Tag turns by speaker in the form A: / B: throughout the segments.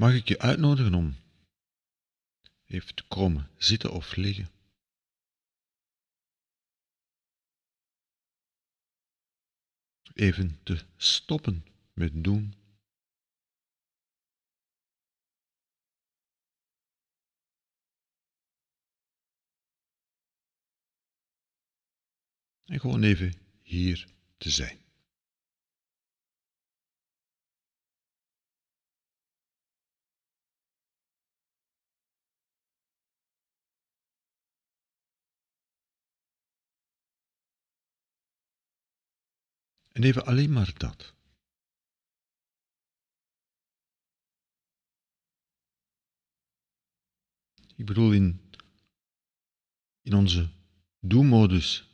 A: Mag ik je uitnodigen om even te komen, zitten of liggen? Even te stoppen met doen. En gewoon even hier te zijn. En even alleen maar dat. Ik bedoel, in, in onze do-modus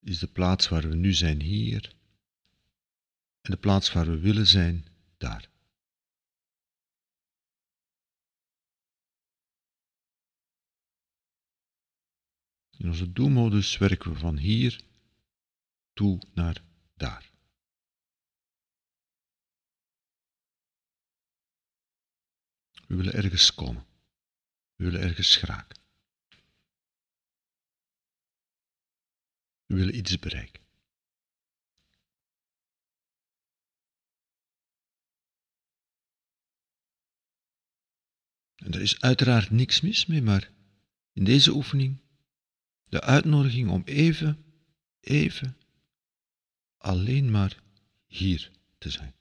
A: is de plaats waar we nu zijn hier en de plaats waar we willen zijn daar. In onze do-modus werken we van hier toe naar daar. We willen ergens komen. We willen ergens geraken. We willen iets bereiken. En er is uiteraard niks mis mee, maar in deze oefening de uitnodiging om even, even alleen maar hier te zijn.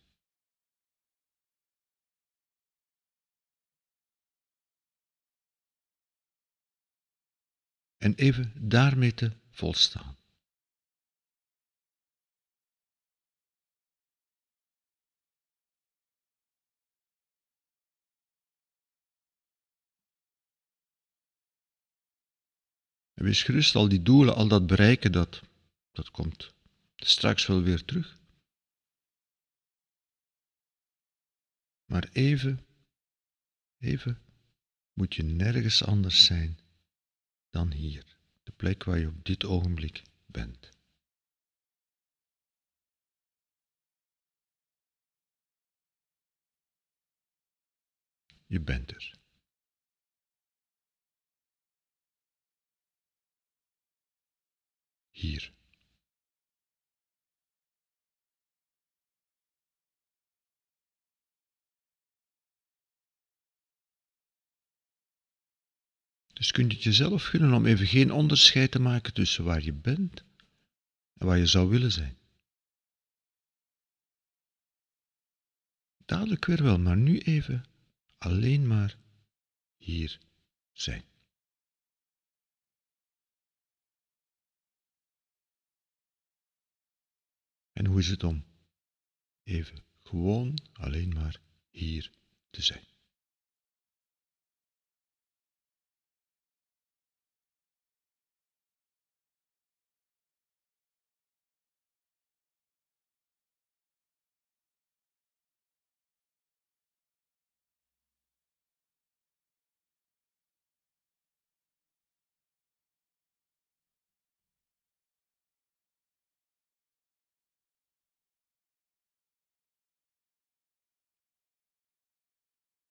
A: En even daarmee te volstaan. En wees gerust, al die doelen, al dat bereiken, dat, dat komt straks wel weer terug. Maar even, even moet je nergens anders zijn dan hier, de plek waar je op dit ogenblik bent. Je bent er. Hier. Dus kun je het jezelf gunnen om even geen onderscheid te maken tussen waar je bent en waar je zou willen zijn. Dadelijk weer wel, maar nu even alleen maar hier zijn. En hoe is het om even gewoon alleen maar hier te zijn?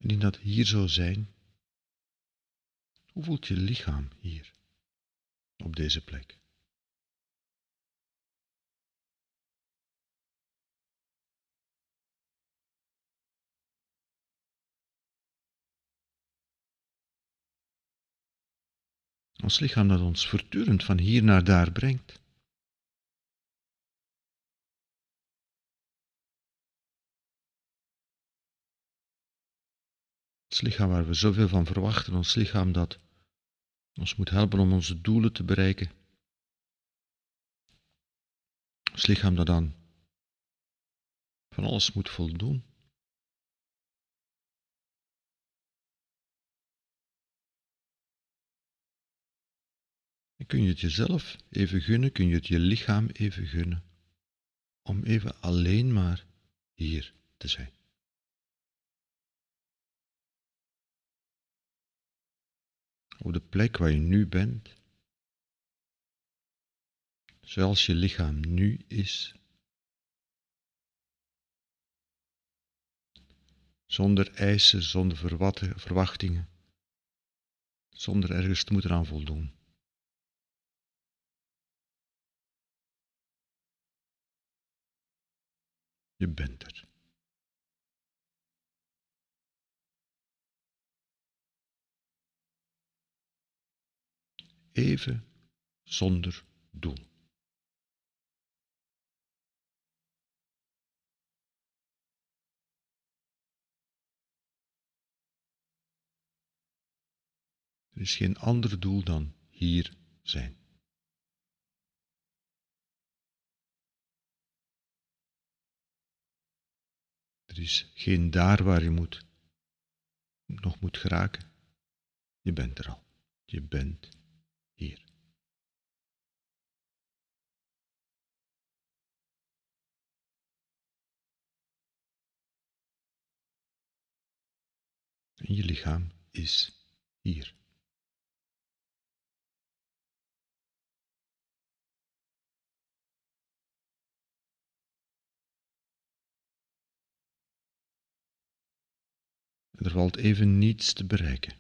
A: En in dat hier zo zijn, hoe voelt je lichaam hier, op deze plek? Ons lichaam dat ons voortdurend van hier naar daar brengt. Ons lichaam waar we zoveel van verwachten, ons lichaam dat ons moet helpen om onze doelen te bereiken. Ons lichaam dat dan van alles moet voldoen. En kun je het jezelf even gunnen, kun je het je lichaam even gunnen, om even alleen maar hier te zijn. Op de plek waar je nu bent, zoals je lichaam nu is. zonder eisen, zonder verwachtingen, zonder ergens te moeten aan voldoen. Je bent er. Even zonder doel. Er is geen ander doel dan hier zijn. Er is geen daar waar je moet, nog moet geraken. Je bent er al. Je bent En je lichaam is hier. Er valt even niets te bereiken.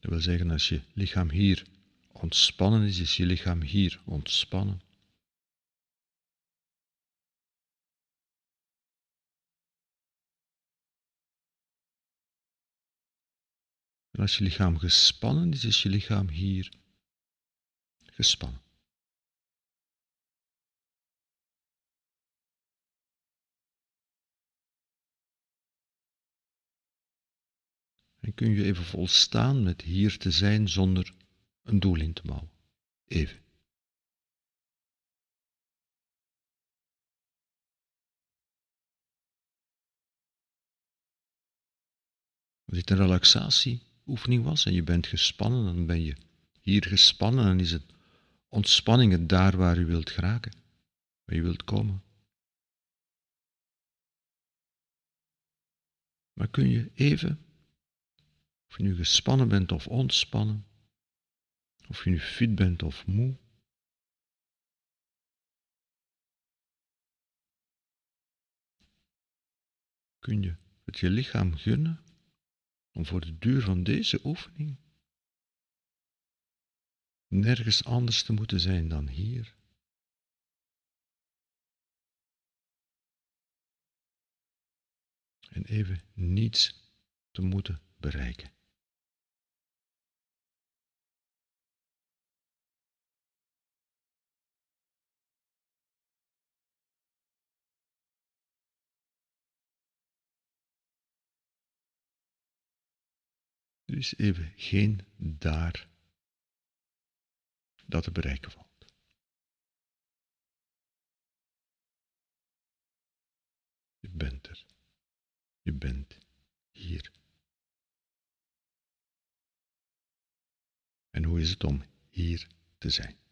A: Dat wil zeggen, als je lichaam hier ontspannen is, is je lichaam hier ontspannen. En als je lichaam gespannen is, is je lichaam hier gespannen. En kun je even volstaan met hier te zijn zonder een doel in te bouwen. Even. Als dit een relaxatieoefening was en je bent gespannen, dan ben je hier gespannen en is het ontspanning het daar waar je wilt geraken, waar je wilt komen. Maar kun je even of je nu gespannen bent of ontspannen, of je nu fit bent of moe. Kun je het je lichaam gunnen om voor de duur van deze oefening nergens anders te moeten zijn dan hier? En even niets te moeten bereiken. Er is even geen daar dat te bereiken valt. Je bent er. Je bent hier. En hoe is het om hier te zijn?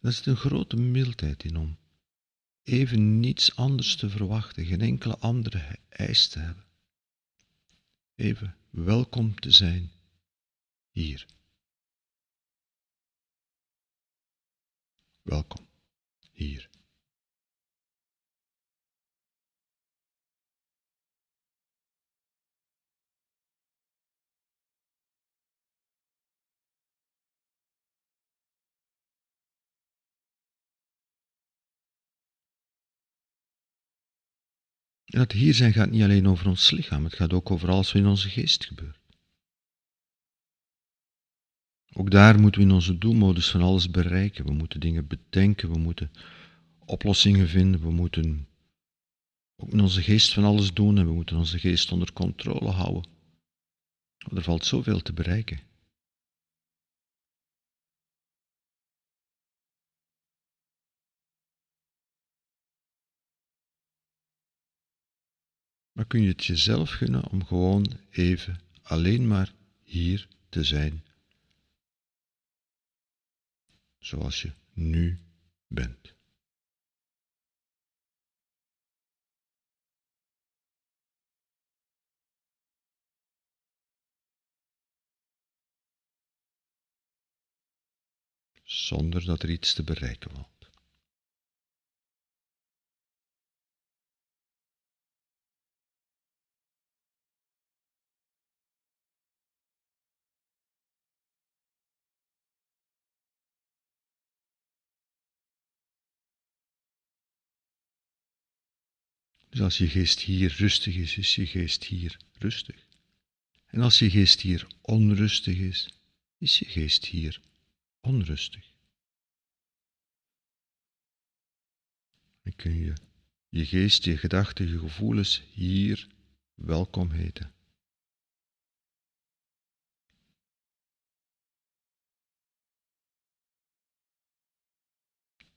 A: Daar zit een grote mildheid in om even niets anders te verwachten, geen enkele andere eis te hebben. Even welkom te zijn hier. Welkom hier. En dat hier zijn gaat niet alleen over ons lichaam, het gaat ook over alles wat in onze geest gebeurt. Ook daar moeten we in onze doelmodus van alles bereiken. We moeten dingen bedenken, we moeten oplossingen vinden, we moeten ook in onze geest van alles doen en we moeten onze geest onder controle houden. Er valt zoveel te bereiken. Maar kun je het jezelf gunnen om gewoon even alleen maar hier te zijn, zoals je nu bent. Zonder dat er iets te bereiken valt. Dus als je geest hier rustig is, is je geest hier rustig. En als je geest hier onrustig is, is je geest hier onrustig. Dan kun je je geest, je gedachten, je gevoelens hier welkom heten.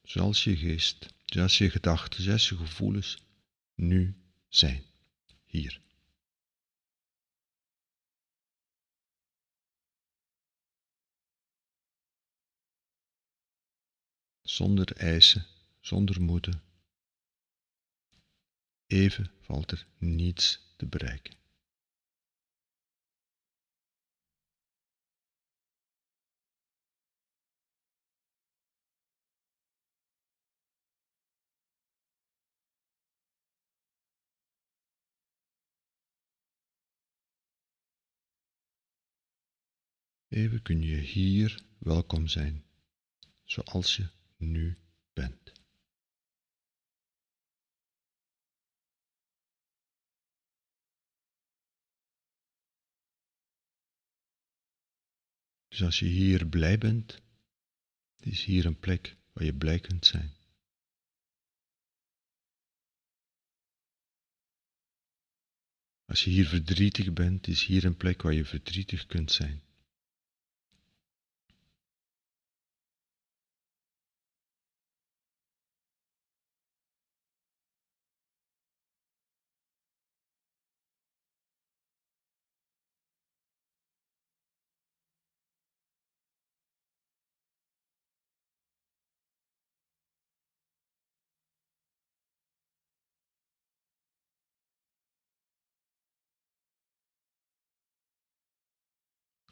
A: Zoals je geest, zoals je gedachten, zoals je gevoelens nu zijn, hier. Zonder eisen, zonder moeten. Even valt er niets te bereiken. Even kun je hier welkom zijn, zoals je nu bent. Dus als je hier blij bent, is hier een plek waar je blij kunt zijn. Als je hier verdrietig bent, is hier een plek waar je verdrietig kunt zijn.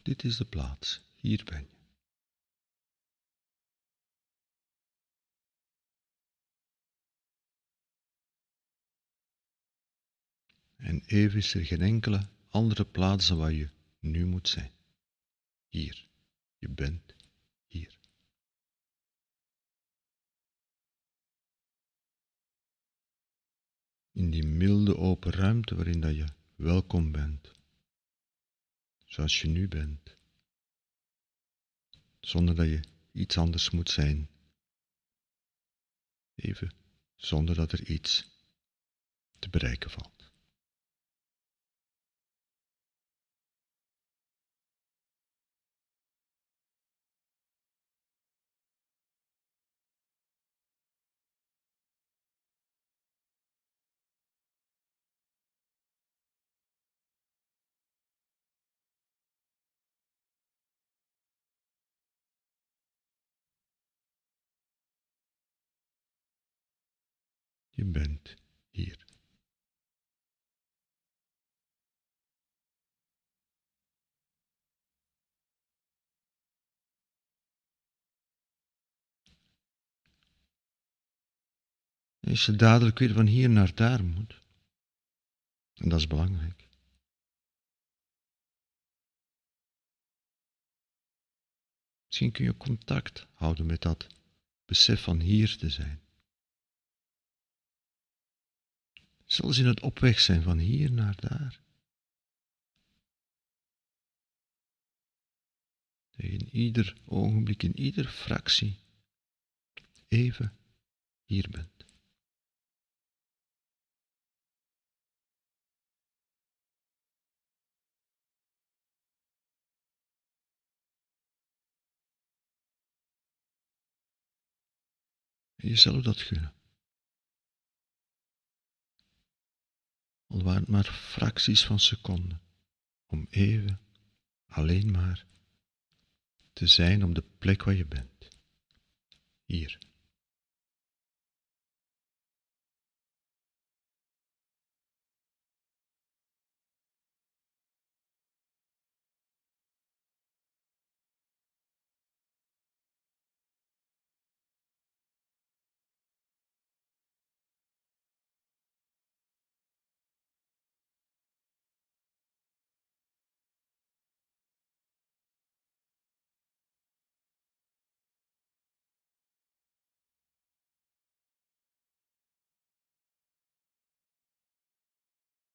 A: Dit is de plaats, hier ben je. En even is er geen enkele andere plaats waar je nu moet zijn. Hier, je bent hier. In die milde open ruimte waarin dat je welkom bent zoals je nu bent, zonder dat je iets anders moet zijn, even zonder dat er iets te bereiken valt. Je bent hier. Als je dadelijk weer van hier naar daar moet, en dat is belangrijk. Misschien kun je contact houden met dat besef van hier te zijn. zoals in het opweg zijn van hier naar daar. In ieder ogenblik, in ieder fractie, even hier bent. Jezelf dat gunnen. Het maar fracties van seconden, om even alleen maar te zijn op de plek waar je bent. Hier.